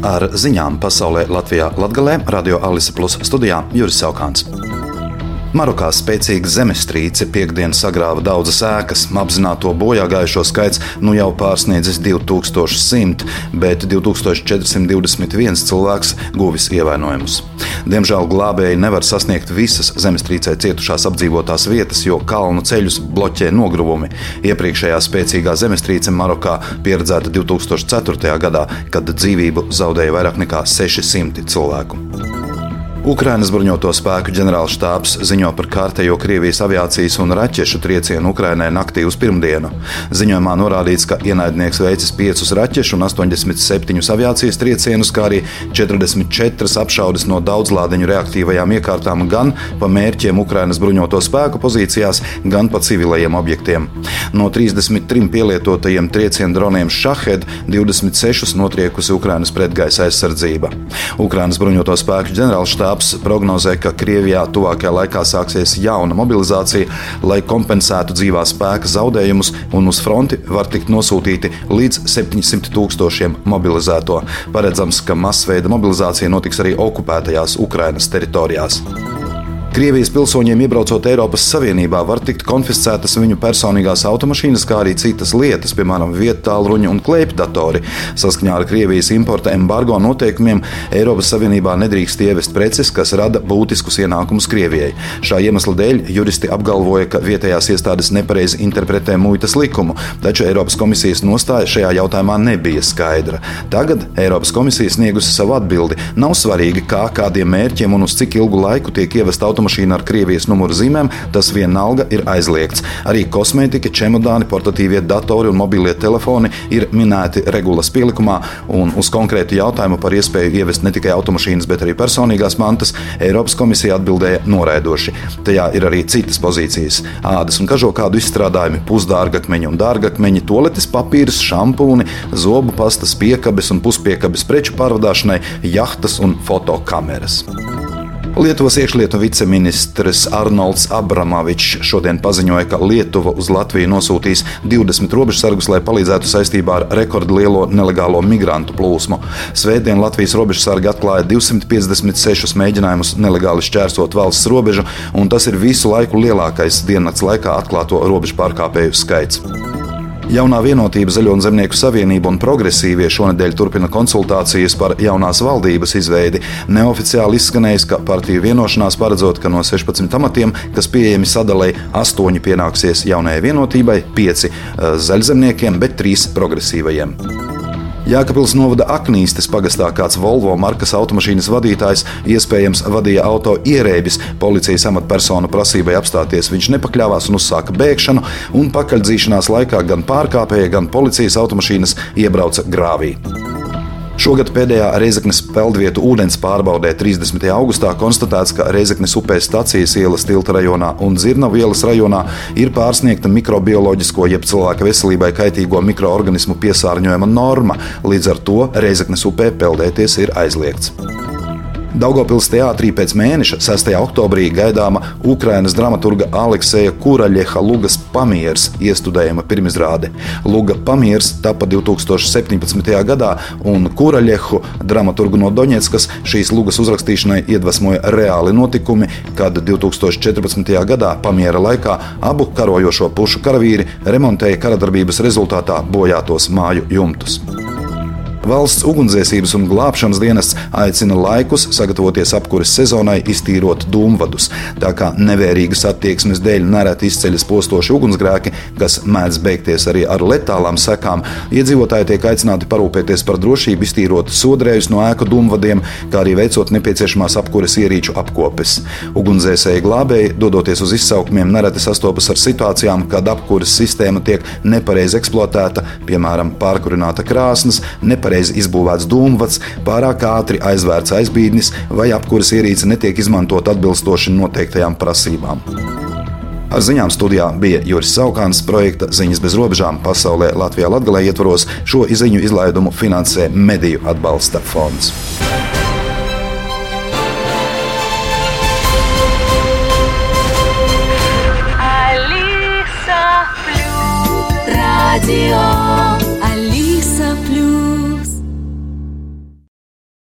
Ar ziņām pasaulē Latvijā Latgalē Radio Alisa Plus studijā Juris Saukāns. Marokā spēcīga zemestrīce piekdien sagrāva daudzas ēkas. Apzināto bojāgājušo skaits nu jau pārsniedzis 2100, bet 2421 cilvēks guvis ievainojumus. Diemžēl glābēji nevar sasniegt visas zemestrīcē cietušās apdzīvotās vietas, jo kalnu ceļus bloķē nogruvumi. Iepriekšējā spēcīgā zemestrīce Marokā pieredzēta 2004. gadā, kad dzīvību zaudēja vairāk nekā 600 cilvēku. Ukrainas bruņoto spēku ģenerālštābs ziņo par kārtējo Krievijas aviācijas un raķešu triecienu Ukrainai naktī uz pirmdienu. Ziņojumā norādīts, ka ienaidnieks veicis 5 raķešu un 87 aviācijas triecienus, kā arī 44 apšaudes no daudzlādiņu reaktīvajām iekārtām gan pa mērķiem Ukrainas bruņoto spēku pozīcijās, gan pa civilajiem objektiem. No 33 pielietotajiem triecienu droniem Šahed 26 notriekusi Ukrainas pretgaisa aizsardzība. Ukrainas bruņoto spēku ģenerālštābs štābs prognozē, ka Krievijā tuvākajā laikā sāksies jauna mobilizācija, lai kompensētu dzīvā spēka zaudējumus, un uz fronti var tikt nosūtīti līdz 700 tūkstošiem mobilizēto. Paredzams, ka masveida mobilizācija notiks arī okupētajās Ukrainas teritorijās. Krievijas pilsoņiem iebraucot Eiropas Savienībā var tikt konfiscētas viņu personīgās automašīnas, kā arī citas lietas, piemēram, vietāluņi un klēpjdatori. Saskaņā ar Krievijas importa embargo noteikumiem Eiropas Savienībā nedrīkst ievest preces, kas rada būtiskus ienākumus Krievijai. Šā iemesla dēļ juristi apgalvoja, ka vietējās iestādes nepareizi interpretē muitas likumu, taču Eiropas komisijas nostāja šajā jautājumā nebija skaidra. Tagad Eiropas komisija sniegusi savu atbildi. Nav svarīgi, kā, kādiem mērķiem un uz cik ilgu laiku tiek ievesta automašīna automašīna ar Krievijas numuru zīmēm, tas vienalga ir aizliegts. Arī kosmētika, čemodāni, portatīvie datori un mobilie telefoni ir minēti regulas pielikumā, un uz konkrētu jautājumu par iespēju ievest ne tikai automašīnas, bet arī personīgās mantas Eiropas komisija atbildēja noraidoši. Tajā ir arī citas pozīcijas - ādas un kažokādu izstrādājumi, pusdārgakmeņi un dārgakmeņi, toaletes papīrs, šampūni, zobu pastas, piekabes un puspiekabes preču pārvadāšanai, jahtas un fotokameras. Lietuvas iekšlietu viceministrs Arnolds Abramovičs šodien paziņoja, ka Lietuva uz Latviju nosūtīs 20 robežsargus, lai palīdzētu saistībā ar rekordlielo nelegālo migrantu plūsmu. Svētdien Latvijas robežsargi atklāja 256 mēģinājumus nelegāli šķērsot valsts robežu, un tas ir visu laiku lielākais diennakts laikā atklāto robežu pārkāpēju skaits. Jaunā vienotība Zaļo un Zemnieku savienība un progresīvie šonadēļ turpina konsultācijas par jaunās valdības izveidi. Neoficiāli izskanējis, ka partiju vienošanās paredzot, ka no 16 amatiem, kas pieejami sadalēji, 8 pienāksies jaunajai vienotībai, 5 eh, zaļzemniekiem, bet 3 progresīvajiem. Jēkabils novada Aknīstes pagastā kāds Volvo markas automašīnas vadītājs iespējams vadīja auto ierēbis. Policijas amatpersonu prasībai apstāties viņš nepakļāvās un uzsāka bēgšanu, un pakaļdzīšanās laikā gan pārkāpēja, gan policijas automašīnas iebrauca grāvī. Šogad pēdējā Reizeknas peldvietu ūdens pārbaudē 30. augustā konstatēts, ka Reizeknas upes stācijas ielas tilta rajonā un Zirnavu ielas rajonā ir pārsniegta mikrobioloģisko jeb cilvēka veselībai kaitīgo mikroorganismu piesārņojuma norma. Līdz ar to Reizeknas upē peldēties ir aizliegts. Daugopils teātrī pēc mēneša, 6. oktobrī, gaidāma Ukrainas dramaturga Alekseja Kuraļeha Lugas pamieris iestudējuma pirmizrāde. Luga pamieris tapa 2017. gadā, un Kuraļehu dramaturgu no Doņetskas šīs lugas uzrakstīšanai iedvesmoja reāli notikumi, kad 2014. gadā pamiera laikā abu karojošo pušu karavīri remontēja karadarbības rezultātā bojātos māju jumtus. Valsts ugunsdzēsības un glābšanas dienests aicina laikus sagatavoties apkures sezonai, iztīrot dūmvadus. Tā kā nevērīgas attieksmes dēļ nereti izceļas postoši ugunsgrēki, kas mēdz beigties arī ar letālām sekām, iedzīvotāji tiek aicināti parūpēties par drošību, iztīrot sodrējus no ēku dūmvadiem, kā arī veicot nepieciešamās apkures ierīču apkopes. Ugunsdzēsēji glābēji, dodoties uz izsaukumiem, nereti sastopas ar situācijām, kad apkures sistēma tiek nepareizi eksploatēta, piemēram, pārkurināta krāsnes, nepareizi nepareizi izbūvēts dūmvads, pārāk ātri aizvērts aizbīdnis vai apkuras ierīce netiek izmantot atbilstoši noteiktajām prasībām. Ar ziņām studijā bija Juris Saukāns, projekta Ziņas bez robežām pasaulē Latvijā Latgalē ietvaros šo ziņu izlaidumu finansē Mediju atbalsta fonds. Radio